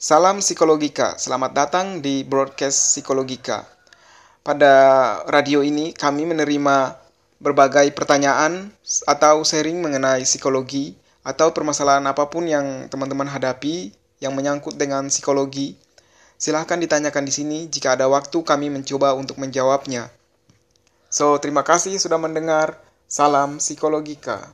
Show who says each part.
Speaker 1: Salam Psikologika, selamat datang di broadcast Psikologika. Pada radio ini kami menerima berbagai pertanyaan atau sharing mengenai psikologi atau permasalahan apa pun yang teman-teman hadapi yang menyangkut dengan psikologi. Silahkan ditanyakan di sini jika ada waktu kami mencoba untuk menjawabnya. So, terima kasih sudah mendengar. Salam Psikologika.